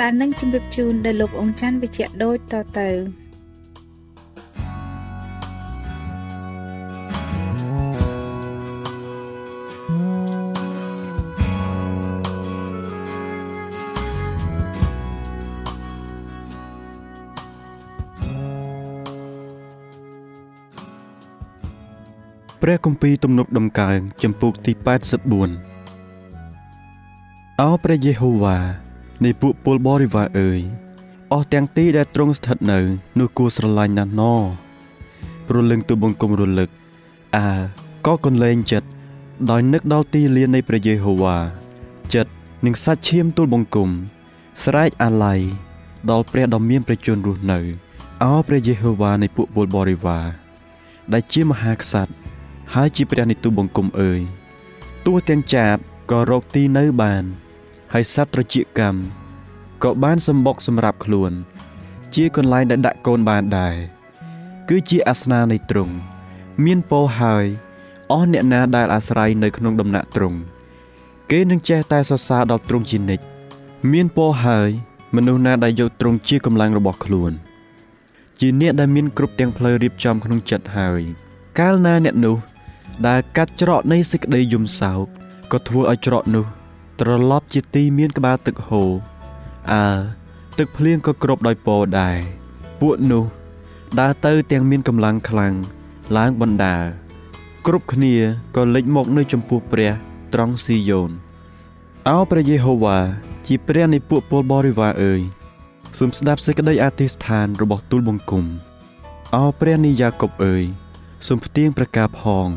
ដែលនឹងជម្រាបជូនដល់លោកអង្ចាន់វិជ្ជៈដូចតទៅព្រះគម្ពីរទំនុកដំកើងចំពោះទី84អោព្រះយេហូវ៉ា នៃពួកពលបរិវារអើយអស់ទាំងទីដែលទ្រង់ស្ថិតនៅនោះគួរស្រឡាញ់ណាស់ណព្រលឹងទូបង្គំរលឹកអើក៏កន្លែងចិត្តដោយនឹកដល់ទីលាននៃព្រះយេហូវ៉ាចិត្តនឹងសាច់ឈាមទូលបង្គំស្រែកអាឡ័យដល់ព្រះដ៏មានព្រះជន្មរស់នៅអោព្រះយេហូវ៉ានៃពួកពលបរិវារដែលជាមហាក្សត្រហើយជាព្រះនៃទូបង្គំអើយទោះទាំងចាបក៏រកទីនៅបាន ហើយសត្វត្រចៀកកម្មក៏បានសម្បុកសម្រាប់ខ្លួន ជាកន្លែងដែលដាក់កូនបានដែរគឺជាអាសនានៃទ្រង់មានពោហើយអស់អ្នកណាដែលអាស្រ័យនៅក្នុងដំណាក់ទ្រង់គេនឹងចេះតែសរសើរដល់ទ្រង់ជានិច្ចមានពោហើយមនុស្សណាដែលយកទ្រង់ជាកម្លាំងរបស់ខ្លួន ជាអ្នកដែលមានគ្រប់ទាំងផ្លូវរៀបចំក្នុងចិត្តហើយ កាលណាអ្នកនោះដែលកាត់ច្រកនៃសេចក្តីយំសោកក៏ធ្វើឲ្យច្រកនោះ ត្រឡប់ជាទីមានក្បាលទឹកហូរអើទឹកភ្លៀងក៏គ្របដោយពរដែរពួកនោះដើរទៅទាំងមានកម្លាំងខ្លាំងឡើងបណ្ដាគ្រប់គ្នាក៏លេចមកនៅចំពោះព្រះត្រង់ស៊ីយ៉ូនអោព្រះយេហូវ៉ាជាព្រះនៃពួកពលបរិវារអើយសូមស្ដាប់សេចក្តីអធិស្ឋានរបស់ទូលបង្គំអោព្រះនៃយ៉ាកុបអើយសូមផ្ទៀងប្រការផង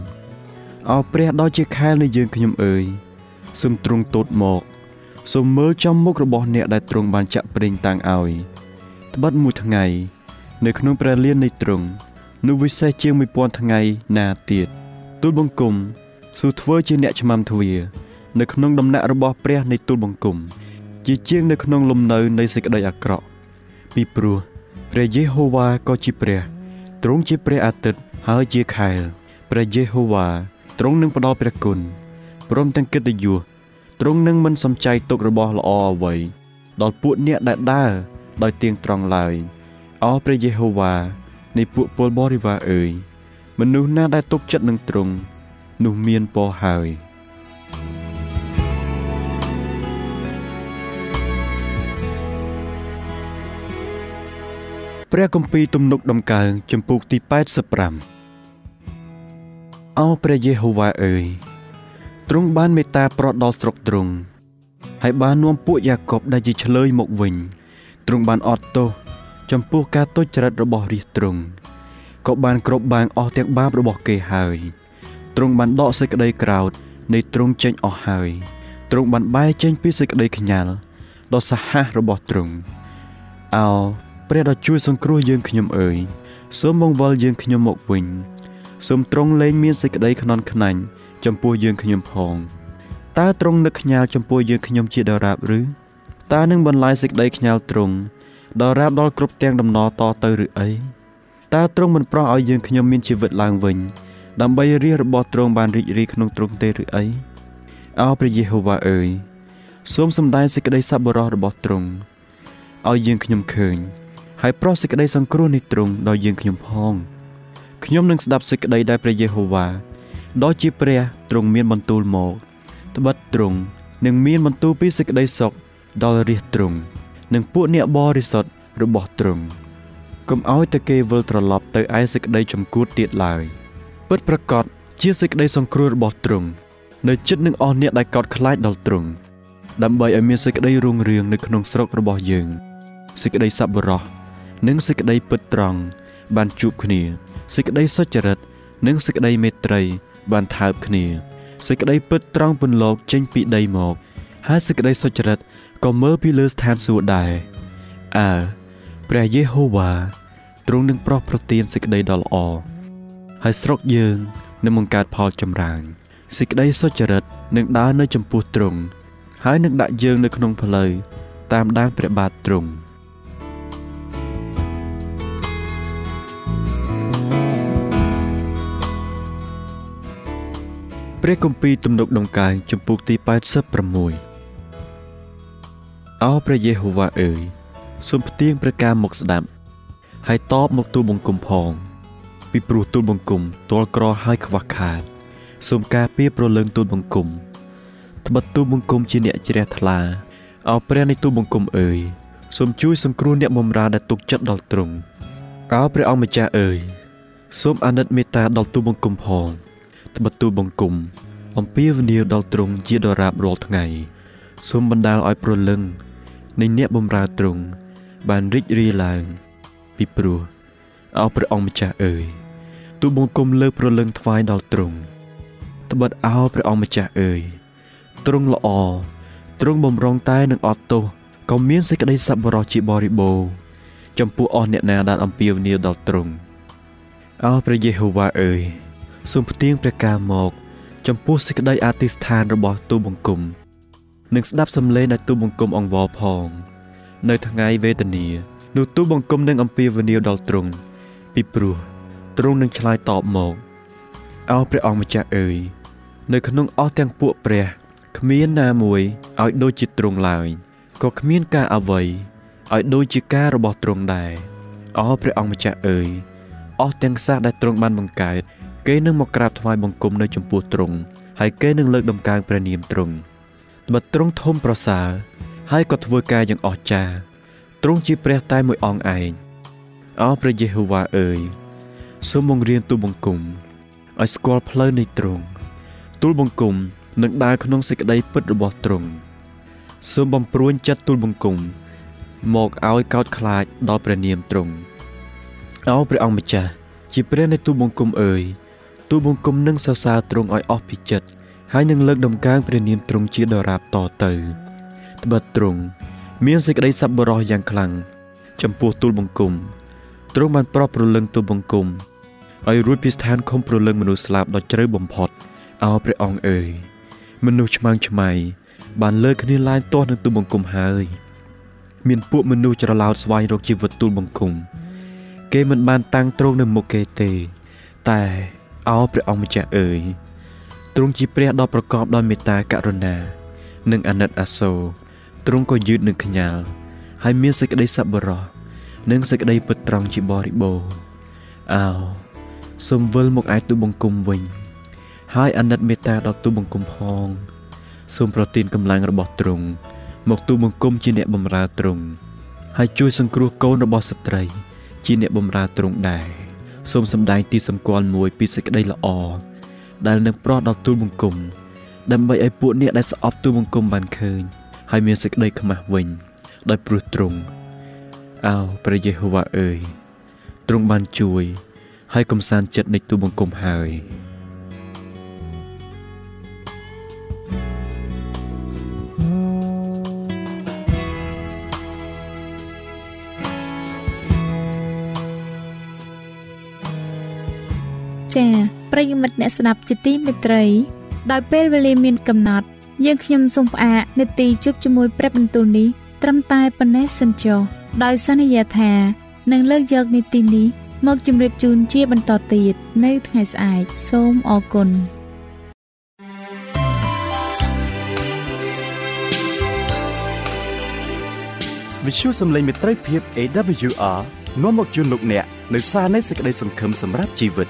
អោព្រះដ៏ជាខែលនៃយើងខ្ញុំអើយ សូមទ្រង់ទតមកសូមមើលចំមុខរបស់អ្នកដែលទ្រង់បានចាក់ប្រេងតាំងឲ្យត្បិតមួយថ្ងៃ នៅក្នុងព្រះលាននៃទ្រង់នោះវិសេសជាង1000ថ្ងៃណាទៀតទូលបង្គំស៊ូធ្វើជាអ្នកឆ្មាំទ្វារនៅក្នុងដំណាក់របស់ព្រះនៃទូលបង្គំ ជាជាងនៅក្នុងលំនៅនៃសេចក្តីអាក្រក់ពីព្រោះព្រះយេហូវ៉ាក៏ជាព្រះទ្រង់ជាព្រះអាទិត្យហើយជាខែលព្រះយេហូវ៉ាទ្រង់នឹងផ្ដល់ព្រះគុណ ព្រមទាំងកិត្តិយសទ្រង់នឹងមិនសំចៃទុករបស់ល្អអ្វីដល់ពួកអ្នកដែលដើរដោយទៀងត្រង់ឡើយអោព្រះយេហូវ៉ានៃពួកពលបរិវារអើយមនុស្សណាដែលទុកចិត្តនឹងទ្រង់នោះមានពរហើយព្រះគម្ពីរទំនុកដំកើងចំពោះទី85អោព្រះយេហូវ៉ាអើយ ទ្រង់បានមេត្តាប្រត់ដល់ស្រុកទ្រង់ហើយបាននាំពួកយ៉ាកុបដែលជាឆ្លើយមកវិញទ្រង់បានអត់ទោសចំពោះការទុច្ចរិតរបស់រាជទ្រង់ក៏បានគ្របបាំងអស់ទាំងបាបរបស់គេហើយទ្រង់បានដកសេចក្តីក្រោធនៃទ្រង់ចេញអស់ហើយទ្រង់បានបែរចេញពីសេចក្តីខ្ញាល់ដ៏សាហាវរបស់ទ្រង់អោព្រះដ៏ជួយសង្គ្រោះយើងខ្ញុំអើយសូមបង្វិលយើងខ្ញុំមកវិញសូមទ្រង់លែងមានសេចក្តីខ្នន់ខ្នាញ់ ចំពោះយើងខ្ញុំផងតើទ្រង់នឹកខ្ញាល់ចំពោះយើងខ្ញុំជាដរាបឬតើនឹងបន្លាយសេចក្តីខ្ញាល់ទ្រង់ដល់រាបដល់គ្រប់ទាំងដំណរតទៅឬអីតើទ្រង់មិនប្រោះឲ្យយើងខ្ញុំមានជីវិតឡើងវិញដើម្បីរាជរបស់ទ្រង់បានរីករាយក្នុងទ្រង់ទេឬអីអោព្រះយេហូវ៉ាអើយសូមសម្ដែងសេចក្តីសប្បុរសរបស់ទ្រង់ឲ្យយើងខ្ញុំឃើញហើយប្រោះសេចក្តីសង្គ្រោះនៃទ្រង់ដល់យើងខ្ញុំផងខ្ញុំនឹងស្ដាប់សេចក្តីដែលព្រះយេហូវ៉ា ដ៏ជាព្រះទ្រង់មានបន្ទូលមកត្បិតទ្រង់នឹងមានបន្ទូលពីសេចក្តីសុខដល់រាជទ្រង់និងពួកអ្នកបរិសុទ្ធរបស់ទ្រង់កុំឲ្យតែគេវិលត្រឡប់ទៅឯសេចក្តីចំគួតទៀតឡើយពិតប្រកបជាសេចក្តីសង្គ្រោះរបស់ទ្រង់នៅចិត្តនឹងអស់អ្នកដែលកោតខ្លាចដល់ទ្រង់ដើម្បីឲ្យមានសេចក្តីរុងរឿងនៅក្នុងស្រុករបស់យើងសេចក្តីសប្បុរសនិងសេចក្តីពិតត្រង់បានជួបគ្នាសេចក្តីសុចរិតនិងសេចក្តីមេត្រី បានថើបគ្នាសេចក្តីពិតត្រង់ពន្លកចេញពីដីមក ហើយសេចក្តីសុចរិតក៏មើលពីលើស្ថានសួគ៌ដែរអើព្រះយេហូវ៉ាទ្រង់នឹងប្រោះប្រទានសេចក្តីដ៏ល្អហើយស្រុកយើងនឹងបង្កើតផលចម្រើនសេចក្តីសុចរិតនឹងដើរនៅចំពោះទ្រង់ហើយនឹងដាក់យើងនៅក្នុងផ្លូវតាមដានព្រះបាទទ្រង់ ព្រះគម្ពីរទំនុកដង្កើងចំពុកទី86អោព្រះយេហូវ៉ាអើយសូមផ្ទៀងព្រះការមកស្ដាប់ ហើយតបមកទូលបង្គំផង ពីព្រោះទូលបង្គំទាល់ក្រហើយខ្វះខាតសូមការពារប្រលឹងទូលបង្គំត្បិតទូលបង្គំជាអ្នកជ្រះថ្លាអោព្រះនៃទូលបង្គំអើយសូមជួយសង្គ្រោះអ្នកបម្រើដែលទុកចិត្តដល់ទ្រង់អោព្រះអង្គម្ចាស់អើយសូមអាណិតមេត្តាដល់ទូលបង្គំផង ត្បិតទូលបង្គំអំពាវនាវដល់ទ្រង់ជាដរាបរាល់ថ្ងៃសូមបណ្ដាលឲ្យប្រលឹងនៃអ្នកបម្រើទ្រង់បានរីករាយឡើង ពីព្រោះអោព្រះអង្គម្ចាស់អើយទូបង្គំលើកប្រលឹងថ្វាយដល់ទ្រង់ត្បិតអោព្រះអង្គម្ចាស់អើយទ្រង់ល្អទ្រង់បំរុងតែនឹងអត់ទោសក៏មានសេចក្តីសប្បុរសជាបរិបូរណ៍ចំពោះអស់អ្នកណាដែលអំពាវនាវដល់ទ្រង់អោព្រះយេហូវ៉ាអើយ សូមផ្ទៀងព្រះការមក ចំពោះសេចក្តីអធិស្ឋានរបស់ទូបង្គំនិងស្ដាប់សំឡេងដែលទូបង្គំអង្វរផង នៅថ្ងៃវេទនានោះទូបង្គំនឹងអំពាវនាវដល់ទ្រង់ពីព្រោះទ្រង់នឹងឆ្លើយតបមកអោព្រះអង្គម្ចាស់អើយនៅក្នុងអស់ទាំងពួកព្រះគ្មានណាមួយឲ្យដូចជាទ្រង់ឡើយក៏គ្មានការអ្វីឲ្យដូចជាការរបស់ទ្រង់ដែរអោព្រះអង្គម្ចាស់អើយអស់ទាំងសាសដែលទ្រង់បានបង្កើត គេនឹងមកក្រាបថ្វាយបង្គំនៅចំពោះទ្រង់ហើយគេនឹងលើកដំកើងព្រះនាមទ្រង់ត្បិតទ្រង់ធំប្រសើរហើយក៏ធ្វើការយ៉ាងអស្ចារ្យទ្រង់ជាព្រះតែមួយអង្គឯងអោព្រះយេហូវ៉ាអើយសូមបង្រៀនទូលបង្គំឲ្យស្គាល់ផ្លូវនៃទ្រង់ទូលបង្គំនឹងដើរក្នុងសេចក្តីពិតរបស់ទ្រង់សូមបំព្រួញចិត្តទូលបង្គំមកឲ្យកោតខ្លាចដល់ព្រះនាមទ្រង់អោព្រះអង្គម្ចាស់ជាព្រះនៃទូលបង្គំអើយ ទូលបង្គំនឹងសរសើរទ្រង់ឲ្យអស់ពីចិត្តហើយនឹងលើកដំកើងព្រះនាមទ្រង់ជាដរាបតទៅត្បិតទ្រង់មានសេចក្តីសប្បុរសយ៉ាងខ្លាំងចំពោះទូលបង្គំទ្រង់បានប្រោះប្រលឹងទូលបង្គំឲ្យរួចពីស្ថានខំប្រលឹងមនុស្សស្លាប់ដ៏ជ្រៅបំផុតអោព្រះអង្គអើយមនុស្សឆ្មាំងឆ្មៃបានលើកគ្នាឡើងទាស់នឹងទូលបង្គំហើយ មានពួកមនុស្សច្រឡោតស្វែងរកជីវិតទូលបង្គំគេមិនបានតាំងទ្រង់នៅមុខគេទេ តែ អោព្រះអង្គម្ចាស់អើយទ្រង់ជាព្រះដ៏ប្រកបដោយមេត្តាករុណា និងអាណិតអាសូរទ្រង់ក៏យឺតនឹងខ្ញាល់ហើយមានសេចក្តីសប្បុរសនិងសេចក្តីពិតត្រង់ជាបរិបូរណ៍អោសូមវិលមកឯទូបង្គំវិញ ហើយអាណិតមេត្តាដល់ទូបង្គំផងសូមប្រទានកម្លាំងរបស់ទ្រង់មកទូបង្គំជាអ្នកបម្រើទ្រង់ហើយជួយសង្គ្រោះកូនរបស់ស្ត្រី ជាអ្នកបម្រើទ្រង់ដែរ សូមសម្ដែងទីសម្គាល់មួយពីសេចក្តីល្អដែលនឹងប្រោះដល់ទូលបង្គំដើម្បីឲ្យពួកអ្នកដែលស្អប់ទូលបង្គំបានឃើញហើយមានសេចក្តីខ្មាស់វិញ ដោយព្រោះទ្រង់អោព្រះយេហូវ៉ាអើយទ្រង់បានជួយ ហើយកំសាន្តចិត្តនៃទូលបង្គំហើយ ចា៎ប្រិយមិត្តអ្នកស្ដាប់ជាទីមេត្រី ដោយពេលវេលាមានកំណត់ យើងខ្ញុំសូមផ្អាកនេតិជប់ជាមួយព្រឹបបន្ទូលនេះត្រឹមតែប៉ុណ្ណេះសិនចុះដោយសន្យាថានឹងលើកយកនីតិនេះមកជម្រាបជូនជាបន្តទៀតនៅថ្ងៃស្អែកសូមអរគុណវិទ្យុសំឡេងមេត្រីភាព AWR នាំមកជូនលោកអ្នកនៅសារនៃសេចក្តីសង្ឃឹមសម្រាប់ជីវិត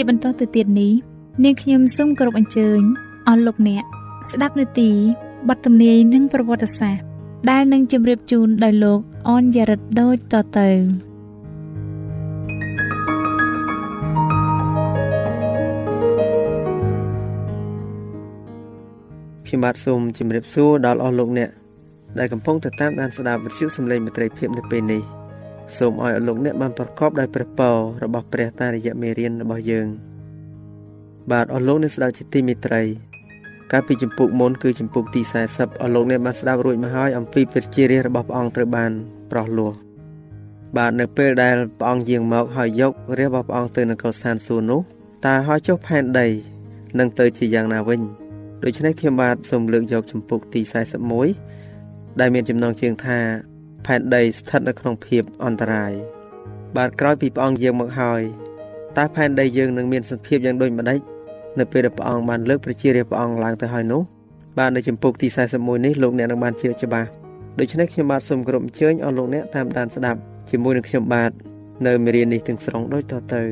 ជាបន្តទៅទៀតនេះនាងខ្ញុំសូមគោរពអញ្ជើញអស់លោកអ្នកស្ដាប់នាទីបទទំនាយនិងប្រវត្តិសាស្ត្រដែលនឹងជម្រាបជូនដោយលោកអនយ៉ារិតដូចតទៅខ្ញុំបាទសូមជម្រាបសួរដល់អស់លោកអ្នកដែលកំពុងទៅតាមដានស្ដាប់វិទ្យុសំឡេងមិត្តភាពនៅពេលនេះ សូមឲ្យអស់លោកអ្នកបានប្រកបដោយព្រះពររបស់ព្រះតាមរយៈមេរៀនរបស់យើង បាទអស់លោកអ្នកស្ដាប់ជាទីមេត្រីកាលពីចម្ពោះមុនគឺចម្ពោះទី40អស់លោកអ្នកបានស្ដាប់រួចមកហើយអំពីព្រះជារាជរបស់ព្រះអង្គត្រូវបានប្រោះលោះបាទនៅពេលដែលព្រះអង្គយាងមកហើយយករាជរបស់ព្រះអង្គទៅនគរស្ថានសួគ៌នោះតើហើយចុះផែនដីនឹងទៅជាយ៉ាងណាវិញដូច្នេះខ្ញុំបាទសូមលើកយកចម្ពោះទី41ដែលមានចំណងជើងថា ផែនដីស្ថិតនៅក្នុងភាពអន្តរាយបាទក្រោយពីព្រះអង្គយាងមកហើយតើផែនដីយើងនឹងមានសភាពយ៉ាងដូចម្ដេចនៅពេលដែលព្រះអង្គបានលើកប្រជារាស្ត្រព្រះអង្គឡើងទៅហើយនោះបាទនៅចម្ពោះទី41នេះលោកអ្នកនឹងបានជឿច្បាស់ដូច្នេះខ្ញុំបាទសូមគោរពអញ្ជើញអស់លោកអ្នកតាមដានស្ដាប់ជាមួយនឹងខ្ញុំបាទនៅមេរៀននេះទាំងស្រុងដូចតទៅ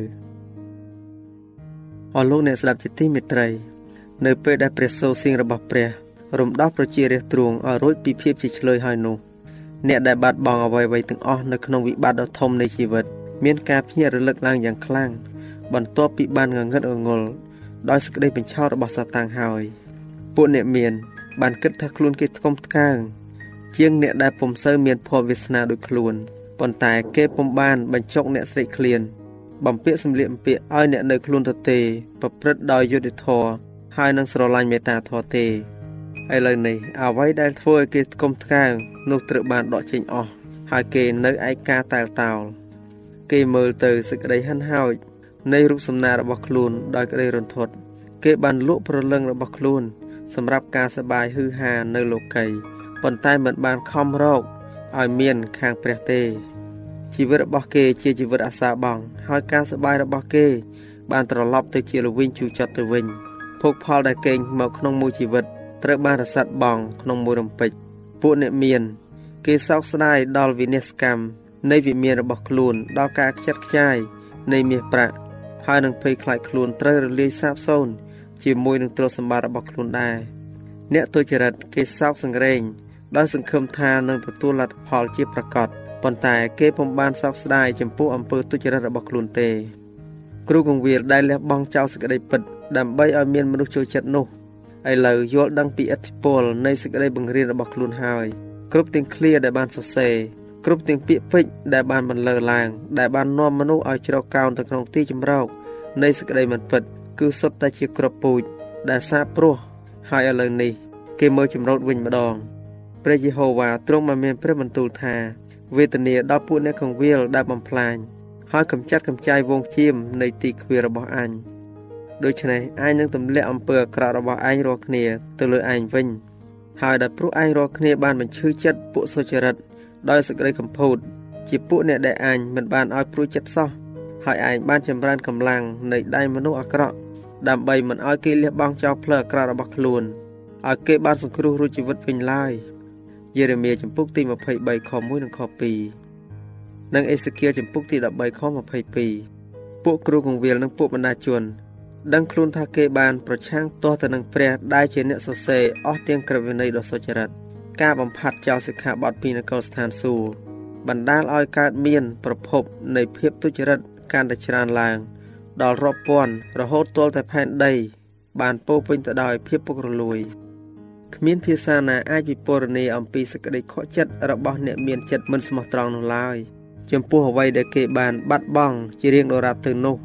អស់លោកអ្នកស្ដាប់ជាទីមេត្រី នៅពេលដែលព្រះសូរសៀងរបស់ព្រះរំដោះប្រជារាស្ត្រទ្រង់ឲ្យរួចពីភាពជាឆ្លើយហើយនោះ អ្នកដែលបាត់បង់អ្វីៗទាំងអស់នៅក្នុងវិបត្តិដ៏ធំនៃជីវិត មានការភ្ញាក់រលឹកឡើងយ៉ាងខ្លាំងបន្ទាប់ពីបានងងឹតងល់ដោយសេចក្តីបញ្ឆោតរបស់សាតាំងហើយពួកអ្នកមាន បានគិតថាខ្លួនគេថ្កុំថ្កើងជាងអ្នកដែលពុំសូវមានភ័ព្វវាសនាដូចខ្លួនប៉ុន្តែគេពុំបានបញ្ចុកអ្នកស្រេកឃ្លាន បំពាក់សម្លៀកបំពាក់ឲ្យអ្នកនៅខ្លួនទៅទេ ប្រព្រឹត្តដោយយុត្តិធម៌ហើយនឹងស្រឡាញ់មេត្តាធម៌ទេឥឡូវនេះអ្វីដែលធ្វើឲ្យគេស្គមថ្កើង នោះត្រូវបានដកចេញអស់ហើយគេនៅឯកាតែលតោលគេមើលទៅសេចក្តីហិនហោចនៃរូបសំណាករបស់ខ្លួនដោយក្តីរន្ធត់គេបានលក់ប្រលឹងរបស់ខ្លួន សម្រាប់ការសបាយហឺហានៅលោកីប៉ុន្តែមិនបានខំរកឲ្យមានខាងព្រះទេជីវិតរបស់គេជាជីវិតអាសាបង់ហើយការសបាយរបស់គេ បានត្រឡប់ទៅជាលវិញជូរចត់ទៅវិញភោគផលដែលកេងមកក្នុងមួយជីវិតត្រូវបានរសាត់បងក្នុងមួយរំពេច ពួកអ្នកមាន គេសោកស្ដាយដល់វិនិស្សកម្មនៃវិមានរបស់ខ្លួនដល់ការខ្ចាត់ខ្ចាយនៃមាសប្រាក់ហើយនឹងភ័យខ្លាចខ្លួនត្រូវរលាយសាបសូន្យជាមួយនឹងទ្រព្យសម្បត្តិរបស់ខ្លួនដែរអ្នកទុច្ចរិតគេសោកសង្រេងដោយសង្ឃឹមថានឹងទទួលលទ្ធផលជាប្រកបប៉ុន្តែគេពុំបានសោកស្ដាយចំពោះអំពើទុច្ចរិតរបស់ខ្លួនទេ គ្រូកងវាលដែលលះបង់ចោលសេចក្តីពិតដើម្បីឲ្យមានមនុស្សចូលចិត្តនោះ ឥឡូវយល់ដឹងពីឥទ្ធិពលនៃសេចក្តីបង្រៀនរបស់ខ្លួនហើយគ្រប់ទាំងឃ្លាដែលបានសរសេរគ្រប់ទាំងពាក្យពេចន៍ដែលបានបន្លឺឡើង ដែលបាននាំមនុស្សឲ្យជ្រកកោនទៅក្នុងទីចម្រោកនៃសេចក្តីមិនពិត គឺសុទ្ធតែជាក្របពូជដែលសាបព្រោះហើយឥឡូវនេះ គេមើលចម្រោតវិញម្ដងព្រះយេហូវ៉ាទ្រង់បានមានព្រះបន្ទូលថាវេទនាដល់ពួកអ្នកកងវាលដែលបំផ្លាញហើយកំចាត់កំចាយវងជៀមនៃទីខ្វារបស់អញ ដូច្នេះឯងនឹងទម្លាក់អំពើអាក្រក់របស់ឯងរាល់គ្នា ទៅលើឯងវិញហើយដែលព្រោះឯងរាល់គ្នាបានបញ្ឈឺចិត្តពួកសុចរិតដោយសេចក្តីកំពូតជាពួកអ្នកដែលអញមិនបានឲ្យព្រួយចិត្តសោះហើយឯងបានចម្រើនកម្លាំងនៃដៃមនុស្សអាក្រក់ដើម្បីមិនឲ្យគេលះបង់ចោលផ្លូវអាក្រក់របស់ខ្លួនឲ្យគេបានសង្គ្រោះរួចជីវិតវិញឡើយយេរេមៀចំពុកទី23ខ1និងខ2និងអេសេគៀលចំពុកទី13ខ22ពួកគ្រូកងវិលនិងពួកបណ្ដាជន ដឹងខ្លួនថាគេបានប្រឆាំងទាស់ទៅនឹងព្រះដែលជាអ្នកសរសេរអស់ទាំងក្រឹតវិន័យដ៏សុចរិតការបំផាត់ចោលសិក្ខាបទពីនគរស្ថានសួគ៌បណ្ដាលឲ្យកើតមាន ប្រភពនៃភាពទុច្ចរិតកាន់តែច្រើនឡើង ដល់រាប់ពាន់រហូតទាល់តែផែនដី បានពោពេញទៅដោយភាពពុករលួយគ្មានភាសាណាអាចវិពណ៌នាអំពីសេចក្តីខកចិត្តរបស់អ្នកមានចិត្តមិនស្មោះត្រង់នោះឡើយចំពោះអ្វីដែលគេបានបាត់បង់ជារៀងដរាបទៅនោះ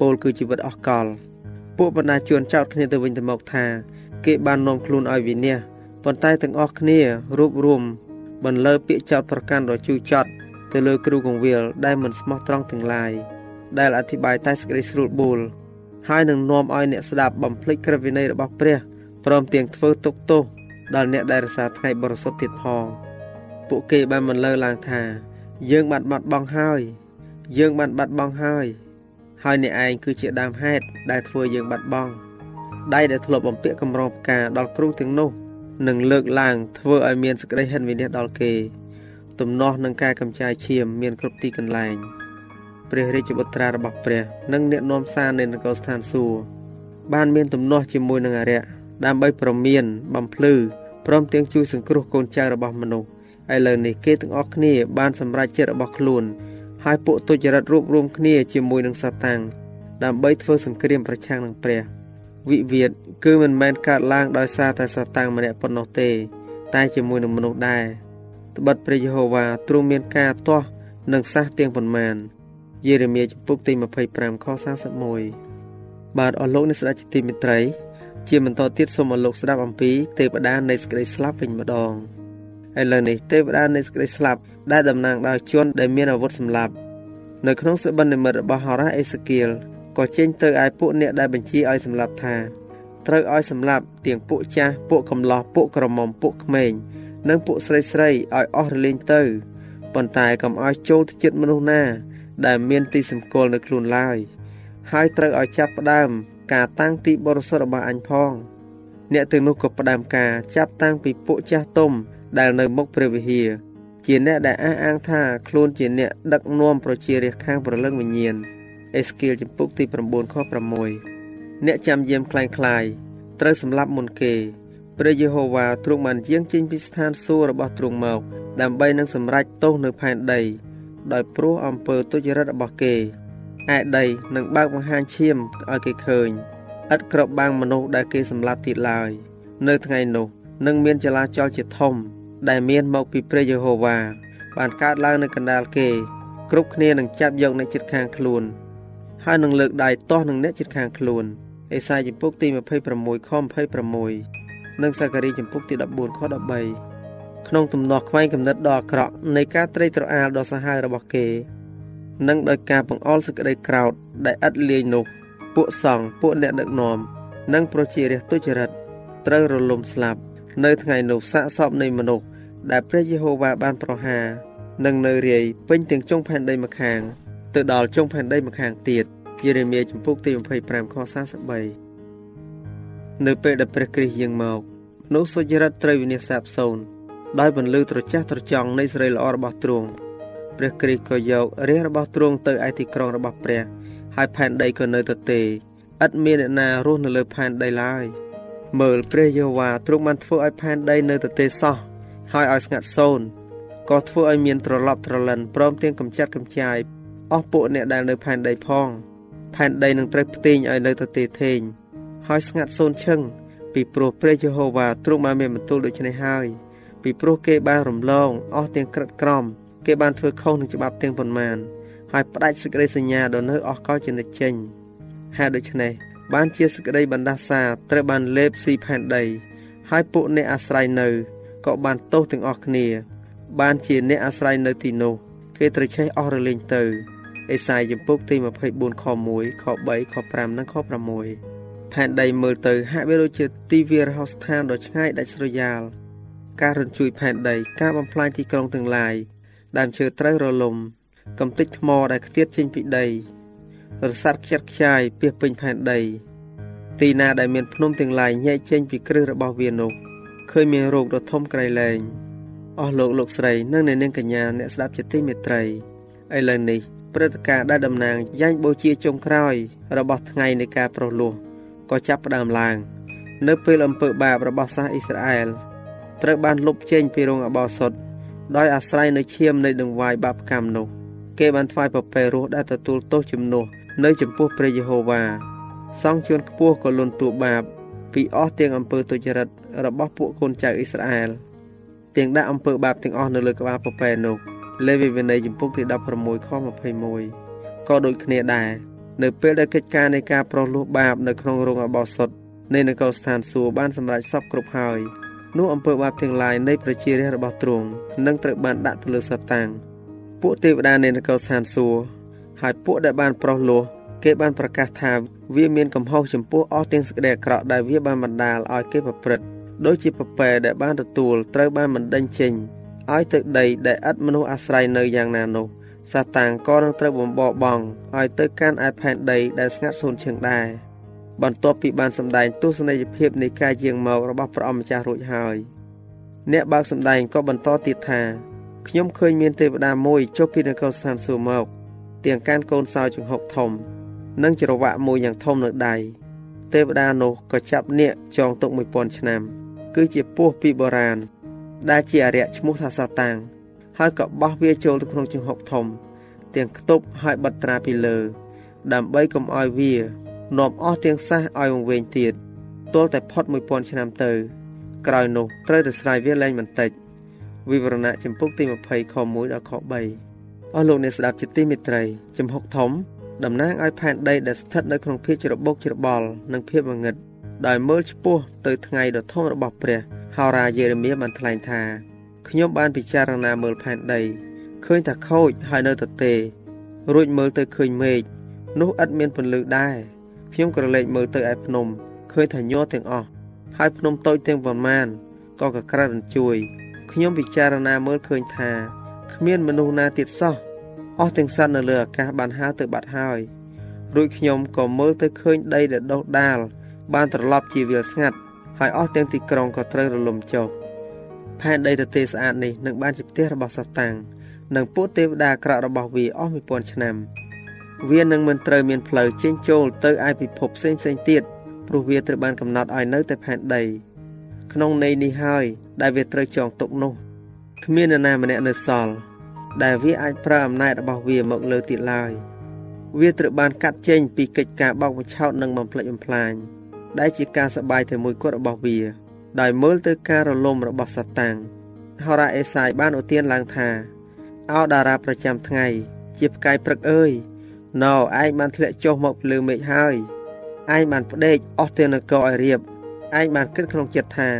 ពលគឺជីវិតអស់កល ពួកបណ្ដាជួនចោតគ្នាទៅវិញទៅមកថា គេបាននាំខ្លួនឲ្យវិនាសប៉ុន្តែទាំងអស់គ្នារួបរวมបន្លឺពាក្យចោទប្រកាន់ដ៏ជូរចត់ទៅលើគ្រូកងវិលដែលមិនស្មោះត្រង់ទាំងឡាយដែលអធិប្បាយតែសេចក្តីស្រួលបួលហើយនឹងនាំឲ្យអ្នកស្ដាប់បំភ្លេចក្រឹតវិន័យរបស់ព្រះព្រមទាំងធ្វើទុកទោសដល់អ្នកដែលរសារថ្ងៃបរិសុទ្ធទៀតផងពួកគេបានបន្លឺឡើងថា យើងបានបាត់បង់ហើយ យើងបានបាត់បង់ហើយ ហើយអ្នកឯងគឺជាដើមហេតុដែលធ្វើយើងបាត់បង់ដៃដែលធ្លាប់បំពាក់កម្រងផ្កាដល់គ្រូទាំងនោះនឹងលើកឡើងធ្វើឲ្យមានសេចក្តីហិនវិនិច្ឆ័យដល់គេទំនាស់នឹងការកម្ចាយឈាមមានគ្រប់ទីកន្លែងព្រះរាជបុត្រារបស់ព្រះនិងអ្នកនាំសារនៃនគរស្ថានសួគ៌បានមានទំនាស់ជាមួយនឹងអរិយដើម្បីប្រមានបំភ្លឺព្រមទាំងជួយសង្គ្រោះកូនចៅរបស់មនុស្សឥឡូវនេះគេទាំងអស់គ្នាបានសម្រេចចិត្តរបស់ខ្លួន ហើយពួកទុច្ចរិតរួបរวมគ្នាជាមួយនឹងសាតាំងដើម្បីធ្វើសង្គ្រាមប្រឆាំងនឹងព្រះវិវាទគឺមិនមែនកើតឡើងដោយសារតែសាតាំងម្នាក់ប៉ុណ្ណោះទេ តែជាមួយនឹងមនុស្សដែរត្បិតព្រះយេហូវ៉ាទ្រង់មានការទាស់និងសះទៀងប៉ុន្មានយេរេមៀចំពុកទី25ខ41បាទអស់លោកអ្នកស្ដេចជាទីមេត្រី ជាបន្តទៀតសូមអរលោកស្ដាប់អំពីទេវតានៃសេចក្តីស្លាប់វិញម្ដងឥឡូវនេះទេវតានៃសេចក្តីស្លាប់ ដែលតំណាងដោយជនដែលមានអាវុធសម្លាប់នៅក្នុងសេបិននិមិត្តរបស់ហោរ៉ាអេសេគៀលក៏ចេញទៅឯពួកអ្នកដែលបញ្ជាឲ្យសម្លាប់ថាត្រូវឲ្យសម្លាប់ទាំងពួកចាស់ពួកកំឡោះពួកក្រមុំពួកក្មេងនិងពួកស្រីស្រីឲ្យអស់រលែងទៅប៉ុន្តែកុំឲ្យចូលទៅចិត្តមនុស្សណា ដែលមានទីសម្គាល់នៅខ្លួនឡើយហើយត្រូវឲ្យចាប់ផ្ដើម ការតាំងទីបរិសុទ្ធរបស់អញផង អ្នកទាំងនោះក៏ផ្ដើមការចាប់តាំងពីពួកចាស់ទុំដែលនៅមុខព្រះវិហារ ជាអ្នកដែលអះអាងថាខ្លួនជាអ្នកដឹកនាំប្រជារាស្ត្រខាងប្រលឹងវិញ្ញាណអេស្គៀលចំពុកទី9ខ6អ្នកចាំយាមคล้ายคลายត្រូវសម្លាប់មុនគេព្រះយេហូវ៉ាទ្រង់បានយាងចេញពីស្ថានសួគ៌របស់ទ្រង់មកដើម្បីនឹងសម្រេចទោសនៅផែនដី ដោយព្រោះអំពើទុច្ចរិតរបស់គេឯដីនឹងបើកបង្ហាញឈាមឲ្យគេឃើញឥតក្របបាំងមនុស្សដែលគេសម្លាប់ទៀតឡើយ នៅថ្ងៃនោះនឹងមានចលាចលជាធំ ដែលមានមកពីព្រះយេហូវ៉ាបានកើតឡើងនៅកណ្ដាលគេគ្រប់គ្នានឹងចាប់យកអ្នកចិត្តខាងខ្លួនហើយនឹងលើកដៃទាស់នឹងអ្នកជិតខាងខ្លួនអេសាយចំពុកទី26ខ26និងសាការីចំពុកទី14ខ13ក្នុងទំនាស់ខ្វែងកំណត់ដ៏អាក្រក់នៃការត្រេកត្រអាលដ៏សាហាវរបស់គេ និងដោយការបង្អល់សេចក្តីក្រោធដែលឥតលាយនោះពួកសង្ឃពួកអ្នកដឹកនាំនិងប្រជារាស្ត្រទុច្ចរិតត្រូវរលំស្លាប់ នៅថ្ងៃនោះសាកសពនៃមនុស្ស ដែលព្រះយេហូវ៉ាបានប្រហារនឹងនៅរាយពេញទាំងចុងផែនដីម្ខាងទៅដល់ចុងផែនដីម្ខាងទៀតយេរេមៀចំពុកទី25ខ43នៅពេលដែលព្រះគ្រីស្ទយាងមកមនុស្សសុចរិតត្រូវវិនិច្ឆ័យសាបសូន្យដោយបន្លឺត្រចះត្រចង់នៃសេរីល្អរបស់ទ្រង់ព្រះគ្រីស្ទក៏យករាជរបស់ទ្រង់ទៅឯទីក្រុងរបស់ព្រះហើយផែនដីក៏នៅទទេឥតមានអ្នកណារស់នៅលើផែនដីឡើយមើលព្រះយេហូវ៉ាទ្រង់បានធ្វើឲ្យផែនដីនៅទទេសោះ ហើយឲ្យស្ងាត់សូន្យក៏ធ្វើឲ្យមានត្រឡប់ត្រលិនព្រមទាំងកម្ចាត់កម្ចាយអស់ពួកអ្នកដែលនៅផែនដីផងផែនដីនឹងត្រូវផ្ទេញឲ្យនៅទៅទេធេងហើយស្ងាត់សូនឈឹងពីព្រោះព្រះយេហូវ៉ាទ្រង់បានមានបន្ទូលដូច្នេះហើយពីព្រោះគេបានរំលងអស់ទាំងក្រិតក្រមគេបានធ្វើខុសនឹងច្បាប់ទាំងប៉ុន្មានហើយផ្ដាច់សេចក្តីសញ្ញាដ៏នៅអស់កលជានិច្ចចេញហេតុដូច្នេះបានជាសេចក្តីបណ្ដាសាត្រូវបានលេបស៊ីផែនដី ហើយពួកអ្នកអាស្រ័យនៅ ក៏បានទោសទាំងអស់គ្នា បានជាអ្នកអាស្រ័យនៅទីនោះគេត្រូវឆេះអស់រលែងទៅអេសាយចំពុកទី24ខ1ខ3ខ5និងខ6ផែនដីមើលទៅហាក់បីដូចជាទីវាលរហោស្ថានដ៏ឆ្ងាយដាច់ស្រយាលការរញ្ជួយផែនដីការបំផ្លាញទីក្រុងទាំងឡាយដើមឈើត្រូវរលំកំទេចថ្មដែលខ្ទាតចេញពីដីរសាត់ខ្ចាត់ខ្ចាយពាសពេញផែនដី ទីណាដែលមានភ្នំទាំងឡាយញែកចេញពីគ្រឹះរបស់វានោះ ឃើញមានរោគដ៏ធំក្រៃលែងអស់លោកលោកស្រីនិងអ្នកនាងកញ្ញាអ្នកស្ដាប់ជាទីមេត្រីឥឡូវនេះព្រឹត្តិការណ៍ដែលតំណាងយ៉ាញ់បូជាចុងក្រោយ របស់ថ្ងៃនៃការប្រោះលោះក៏ចាប់ផ្ដើមឡើង នៅពេលអំពើបាបរបស់សាសអ៊ីស្រាអែលត្រូវបានលុបចេញពីរោងអបោសុតដោយអាស្រ័យនៅឈាមនៃដង្វាយបាបកម្មនោះ គេបានថ្វាយប្រពែរស់ដែលទទួលទោសជំនួសនៅចំពោះព្រះយេហូវ៉ាសង្ឃជួនខ្ពស់ក៏លន់តួបាប ពីអស់ទាំងអំពើទុច្ចរិតរបស់ពួកកូនចៅអ៊ីស្រាអែលទាំងដាក់អំពើបាបទាំងអស់នៅលើក្បាលប្រពែនោះលេវីវិន័យចំពុកទី16ខ21ក៏ដូចគ្នាដែរនៅពេលដែលកិច្ចការនៃការប្រោសលោះបាបនៅក្នុងរោងអបោសុតនៃនគរស្ថានសួគ៌បានសម្រេចសពគ្រប់ហើយនោះអំពើបាបទាំងឡាយនៃប្រជារាស្ត្ររបស់ទ្រង់នឹងត្រូវបានដាក់ទៅលើសាតាំងពួកទេវតានៃនគរស្ថានសួគ៌ហើយពួកដែលបានប្រោសលោះ គេបានប្រកាសថាវាមានកំហុសចំពោះអស់ទាំងសេចក្តីអាក្រក់ដែលវាបានបណ្ដាលឲ្យគេប្រព្រឹត្តដូចជាប្រពែដែលបានទទួលត្រូវបានបណ្ដេញចេញឲ្យទៅដីដែលឥតមនុស្សអាស្រ័យនៅយ៉ាងណានោះសាតាំងក៏នឹងត្រូវបំបរបង់ឲ្យទៅកាន់ឯផែនដីដែលស្ងាត់សូន្យឈឹងដែរបន្ទាប់ពីបានសម្ដែងទស្សនីយភាពនៃការយាងមករបស់ព្រះអម្ចាស់រួចហើយអ្នកបើកសម្ដែងក៏បន្តទៀតថាខ្ញុំឃើញមានទេវតាមួយចុះពីនគរស្ថានសួគ៌មក ទាំងកាន់កូនសោចង្ហុកធំ និងច្រវាក់មួយយ៉ាងធំនៅដៃទេវតានោះក៏ចាប់នាគចងទុក1000ឆ្នាំ គឺជាពស់ពីបុរាណដែលជាអរិយឈ្មោះថាសាតាំងហើយក៏បោះវាចូលទៅក្នុងជង្ហុកធំ ទាំងខ្ទប់ហើយបិទត្រាពីលើ ដើម្បីកុំឲ្យវានាំអស់ទាំងសះឲ្យវង្វេងទៀតទល់តែផុត1000ឆ្នាំទៅ ក្រោយនោះត្រូវទៅស្រាយវាលែងបន្តិចវិវរណៈចំពុកទី20ខ1ដល់ខ3អស់លោកអ្នកស្ដាប់ជាទីមេត្រីចំហុកធំ តំណាងឲ្យផែនដីដែលស្ថិតនៅក្នុងភាពច្របូកច្របល់និងភាពងងឹតដោយមើលឆ្ពោះទៅថ្ងៃដ៏ធំរបស់ព្រះហោរាយេរេមៀបានថ្លែងថាខ្ញុំបានពិចារណាមើលផែនដីឃើញថាខូចហើយនៅទទេ រួចមើលទៅឃើញមេឃនោះឥតមានពន្លឺដែរខ្ញុំក៏លេចមើលទៅឯភ្នំឃើញថាញ័រទាំងអស់ហើយភ្នំតូចទាំងប៉ុន្មានក៏កក្រិតរញ្ជួយខ្ញុំពិចារណាមើលឃើញថាគ្មានមនុស្សណាទៀតសោះ អស់ទាំងសត្វនៅលើអាកាសបានហើរទៅបាត់ហើយរួចខ្ញុំក៏មើលទៅឃើញដីដែលដុះដាល បានត្រឡប់ជាវាលស្ងាត់ហើយអស់ទាំងទីក្រុងក៏ត្រូវរលំចុះផែនដីទទេស្អាតនេះនឹងបានជាផ្ទះរបស់សាតាំងនិងពួកទេវតាក្រក់របស់វាអស់1000ឆ្នាំ វានឹងមិនត្រូវមានផ្លូវចេញចូលទៅឯពិភពផ្សេងផ្សេងទៀតព្រោះវាត្រូវបានកំណត់ឲ្យនៅតែផែនដី ក្នុងន័យនេះហើយដែលវាត្រូវចងទុកនោះគ្មាននរណាម្នាក់នៅសល់ ដែលវាអាចប្រើអំណាចរបស់វាមកលើទៀតឡើយវាត្រូវបានកាត់ចេញពីកិច្ចការបោកបញ្ឆោតនិងបំផ្លិចបំផ្លាញដែលជាការសបាយតែមួយគត់របស់វាដោយមើលទៅការរលំរបស់សាតាំងហោរ៉ាអេសាយបានឧទានឡើងថាអោតារាប្រចាំថ្ងៃជាផ្កាយព្រឹកអើយណោឯងបានធ្លាក់ចុះមកលើមេឃហើយឯងបានផ្ដេកអស់ទាំងនគរឲ្យរៀបឯងបានគិតក្នុងចិត្តថា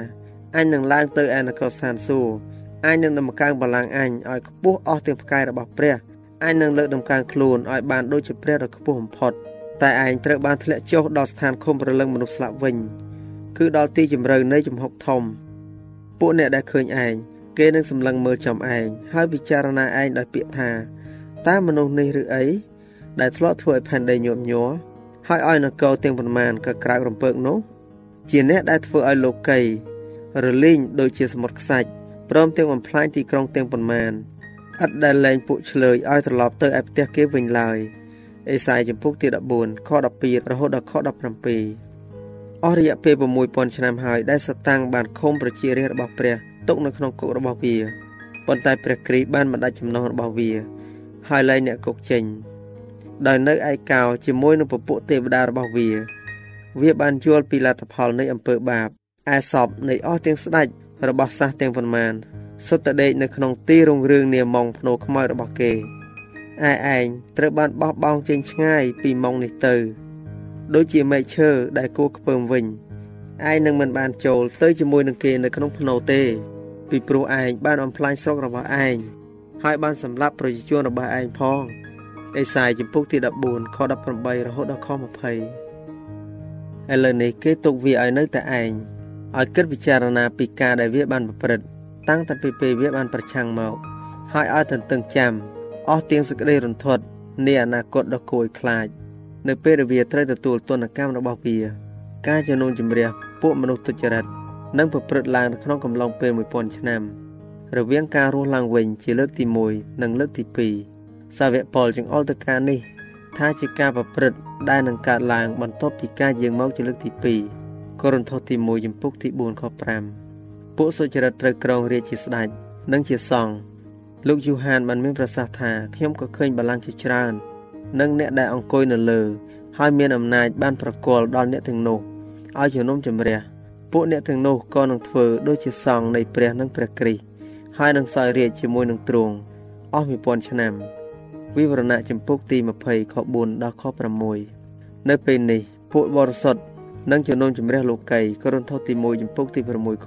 អញនឹងឡើងទៅឯនគរស្ថានសួគ៌ អញនឹងដំកើងបល្ល័ង្កអញឲ្យខ្ពស់អស់ទាំងផ្កាយរបស់ព្រះអញនឹងលើកដំកើងខ្លួនឲ្យបានដូចជាព្រះដ៏ខ្ពស់បំផុតតែឯងត្រូវបានធ្លាក់ចុះដល់ស្ថានឃុំប្រលឹងមនុស្សស្លាប់វិញគឺដល់ទីជម្រៅនៃចំហុកធំពួកអ្នកដែលឃើញឯងគេនឹងសម្លឹងមើលចំឯងហើយពិចារណាឯងដោយពាក្យថាតើមនុស្សនេះឬអីដែលធ្លាប់ធ្វើឲ្យផែនដីញាប់ញ័រហើយឲ្យនគរទាំងប៉ុន្មានក៏ក្រៅរំពើកនោះ ជាអ្នកដែលធ្វើឲ្យលោកីរលីងដូចជាសមុទ្រខ្សាច់ ព្រមទាំងបំផ្លាញទីក្រុងទាំងប៉ុន្មានឥតដែលលែងពួកឆ្លើយឲ្យត្រឡប់ទៅឯផ្ទះគេវិញឡើយអេសាយចំពុកទី14ខ12រហូតដល់ខ17អស់រយៈពេល6000ឆ្នាំហើយដែលសតាំងបានខុំប្រជារាស្ត្ររបស់ព្រះទុកនៅក្នុងគុករបស់វាប៉ុន្តែព្រះគ្រីស្ទបានបណ្ដាច់ចំណងរបស់វាហើយលែងអ្នកគុកចេញដោយនៅឯកោជាមួយនឹងពពួកទេវតារបស់វា វាបានយល់ពីលទ្ធផលនៃអំពើបាបឯសពនៃអស់ទាំងស្ដេច របស់សាសទាំងប៉ុន្មានសុទ្ធតែដេកនៅក្នុងទីរុងរឿងនាម៉ងភ្នោខ្មៅរបស់គេឯឯងត្រូវបានបោះបង់ចេញឆ្ងាយពីម៉ងនេះទៅ ដូចជាមែកឈើដែលគួរខ្ពើមវិញឯងនឹងមិនបានចូលទៅជាមួយនឹងគេនៅក្នុងភ្នោទេ ពីព្រោះឯងបានអំផ្លាញស្រុករបស់ឯងហើយបានសម្លាប់ប្រជាជនរបស់ឯងផងអេសាយចំពុកទី14ខ18រហូតដល់ខ20ឥឡូវនេះគេទុកវាឲ្យនៅតែឯង ឲ្យគិតពិចារណាពីការដែលវាបានប្រព្រឹត្តតាំងតែពីពេលវាបានប្រឆាំងមកហើយឲ្យទន្ទឹងចាំអស់ទាំងសេចក្តីរន្ធត់នៃអនាគតដ៏គួរឲ្យខ្លាចនៅពេលដែលវាត្រូវទទួលទណ្ឌកម្មរបស់វា ការជំនុំជម្រះពួកមនុស្សទុច្ចរិតនឹងប្រព្រឹត្តឡើងក្នុងកំឡុងពេល1000ឆ្នាំរវាងការរស់ឡើងវិញជាលើកទី1និងលើកទី2សាវកប៉ុលចង្អុលទៅការនេះ ថាជាការប្រព្រឹត្តដែលនឹងកើតឡើងបន្ទាប់ពីការយាងមកជាលើកទី2 កូរិនថូសទី1ចំពុកទី4ខ5ពួកសុចរិតត្រូវក្រងរាជជាស្ដេចនិងជាសង្ឃលោកយូហានបានមានប្រសាសន៍ថាខ្ញុំក៏ឃើញបល្ល័ង្កជាច្រើន និងអ្នកដែលអង្គុយនៅលើ ហើយមានអំណាចបានប្រគល់ដល់អ្នកទាំងនោះឲ្យជំនុំជម្រះពួកអ្នកទាំងនោះក៏នឹងធ្វើដូចជាសង្ឃនៃព្រះនិងព្រះគ្រីស្ទហើយនឹងសោយរាជជាមួយនឹងទ្រង់អស់1000ឆ្នាំវិវរណៈចំពុកទី20ខ4ដល់ខ6នៅពេលនេះពួកបរិសុទ្ធ និងជំនុំជម្រះលោកីកូរិនថូសទី1ចំពុកទី6ខ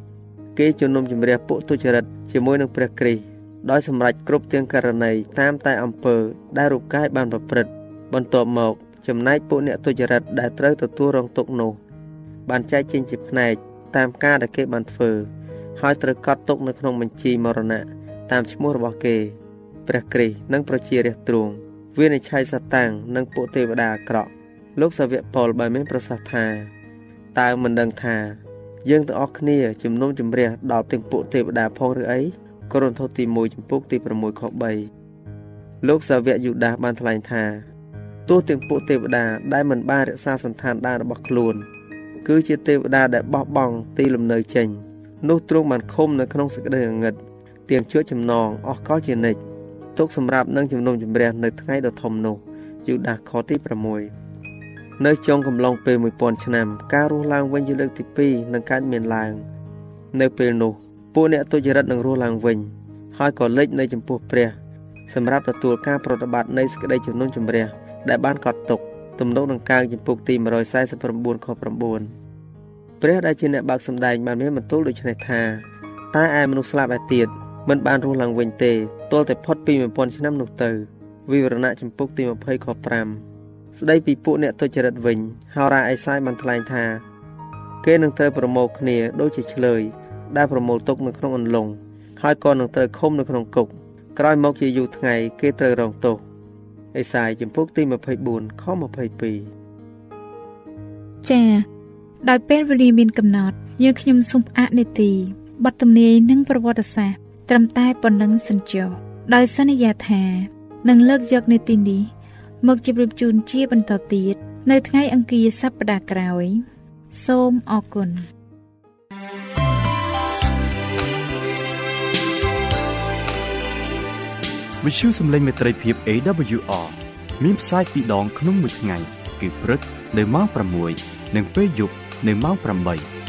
2គេជំនុំជម្រះពួកទុច្ចរិតជាមួយនឹងព្រះគ្រីស្ទដោយសម្រេចគ្រប់ទាំងករណីតាមតែអំពើដែលរូបកាយបានប្រព្រឹត្តបន្ទាប់មកចំណែកពួកអ្នកទុច្ចរិតដែលត្រូវទទួលរងទុក្ខនោះបានចែកចេញជាផ្នែកតាមការដែលគេបានធ្វើហើយត្រូវកត់ទុកនៅក្នុងបញ្ជីមរណៈតាមឈ្មោះរបស់គេព្រះគ្រីស្ទនិងប្រជារាស្ត្រទ្រង់វានិច្ឆ័យសតាំងនិងពួកទេវតាអាក្រក់ លោកសាវកប៉ុលបានមានប្រសាសន៍ថាតើមិនដឹងថា យើងទាំងអស់គ្នាជំនុំជម្រះដល់ទាំងពួកទេវតាផងឬអីកូរិនថូសទី1ចំពុកទី6ខ3លោកសាវកយូដាសបានថ្លែងថាទោះទាំងពួកទេវតាដែលមិនបានរក្សាសន្តានដានរបស់ខ្លួន គឺជាទេវតាដែលបោះបង់ទីលំនៅចេញនោះទ្រង់បានឃុំនៅក្នុងសេចក្តីងងឹតទាំងជួចចំណងអស់កលជានិច្ចទុកសម្រាប់នឹងជំនុំជម្រះនៅថ្ងៃដ៏ធំនោះយូដាសខទី6 នៅចុងកំឡុងពេល1000ឆ្នាំការរស់ឡើងវិញជាលើកទី2នឹងកើតមានឡើង នៅពេលនោះពួកអ្នកទុច្ចរិតនឹងរស់ឡើងវិញ ហើយក៏លេចនៅចំពោះព្រះ សម្រាប់ទទួលការប្រតិបត្តិនៃសេចក្តីជំនុំជម្រះដែលបានកត់ទុកទំនុកនឹងកើងចំពុកទី149ខ9ព្រះដែលជាអ្នកបើកសម្ដែងបានមានបន្ទូលដូចនេះថាតើឯមនុស្សស្លាប់ឯទៀតមិនបានរស់ឡើងវិញទេទាល់តែផុតពី1000ឆ្នាំនោះទៅវិវរណៈចំពុកទី20ខ5 ស្ដីពីពួកអ្នកទុច្ចរិតវិញហោរាអេសាយបានថ្លែងថា គេនឹងត្រូវប្រមូលគ្នាដូចជាឆ្លើយដែលប្រមូលទុកនៅក្នុងអន្លង់ហើយក៏នឹងត្រូវឃុំនៅក្នុងគុកក្រោយមកជាយូរថ្ងៃគេត្រូវរងទោសអេសាយចំពុកទី24ខ22ចា៎ដោយពេលវេលាមានកំណត់យើងខ្ញុំសូមផ្អាកនេតិបទទំនាយនិងប្រវត្តិសាស្ត្រត្រឹមតែប៉ុណ្ណឹងសិនចុះដោយសន្យាថានឹងលើកយកនេតិនេះ មកជម្រាបជូនជាបន្តទៀតនៅថ្ងៃអង្គារសប្តាហ៍ក្រោយ សូមអរគុណវិទ្យុសំឡេងមេត្រីភាព AWR មានផ្សាយពីរដងក្នុងមួយថ្ងៃ គឺព្រឹកនៅម៉ោង6និងពេលយប់នៅម៉ោង8